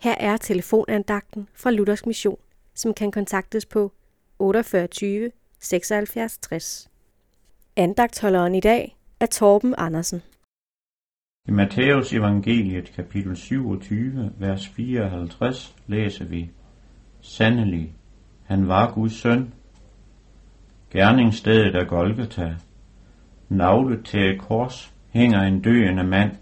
Her er telefonandagten fra Luthers Mission, som kan kontaktes på 48 76 60. Andagtholderen i dag er Torben Andersen. I Matthæus evangeliet kapitel 27, vers 54 læser vi, Sandelig, han var Guds søn. Gerningsstedet er Golgata. Navlet til et kors hænger en døende mand.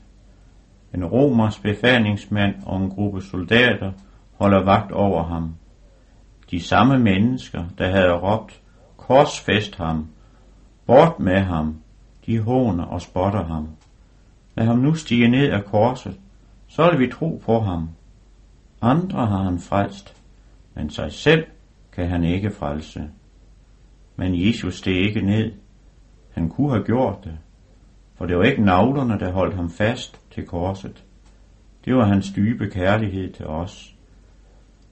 En romers befalingsmand og en gruppe soldater holder vagt over ham. De samme mennesker, der havde råbt, korsfest ham, bort med ham, de håner og spotter ham. Lad ham nu stige ned af korset, så vil vi tro på ham. Andre har han frelst, men sig selv kan han ikke frelse. Men Jesus steg ikke ned. Han kunne have gjort det, for det var ikke navlerne, der holdt ham fast til korset. Det var hans dybe kærlighed til os.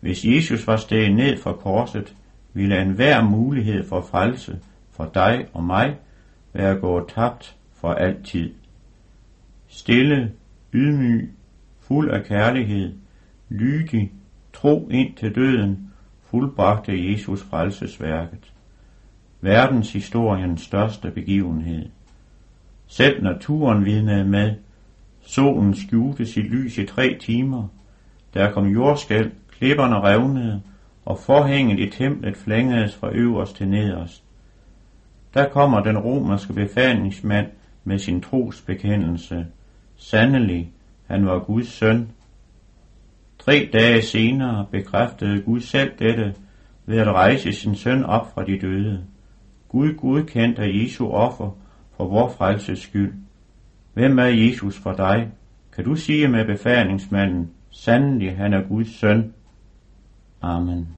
Hvis Jesus var steget ned fra korset, ville enhver mulighed for frelse for dig og mig være gået tabt for altid. Stille, ydmyg, fuld af kærlighed, lydig, tro ind til døden, fuldbragte Jesus frelsesværket. Verdenshistoriens største begivenhed. Selv naturen vidnede med, solen skjulte sit lys i tre timer, der kom jordskæl, klipperne revnede, og forhænget i templet flængedes fra øverst til nederst. Der kommer den romerske befalingsmand med sin trosbekendelse. Sandelig, han var Guds søn. Tre dage senere bekræftede Gud selv dette ved at rejse sin søn op fra de døde. Gud godkendte Jesu offer for vor frelses skyld. Hvem er Jesus for dig? Kan du sige med befalingsmanden, sandelig han er Guds søn? Amen.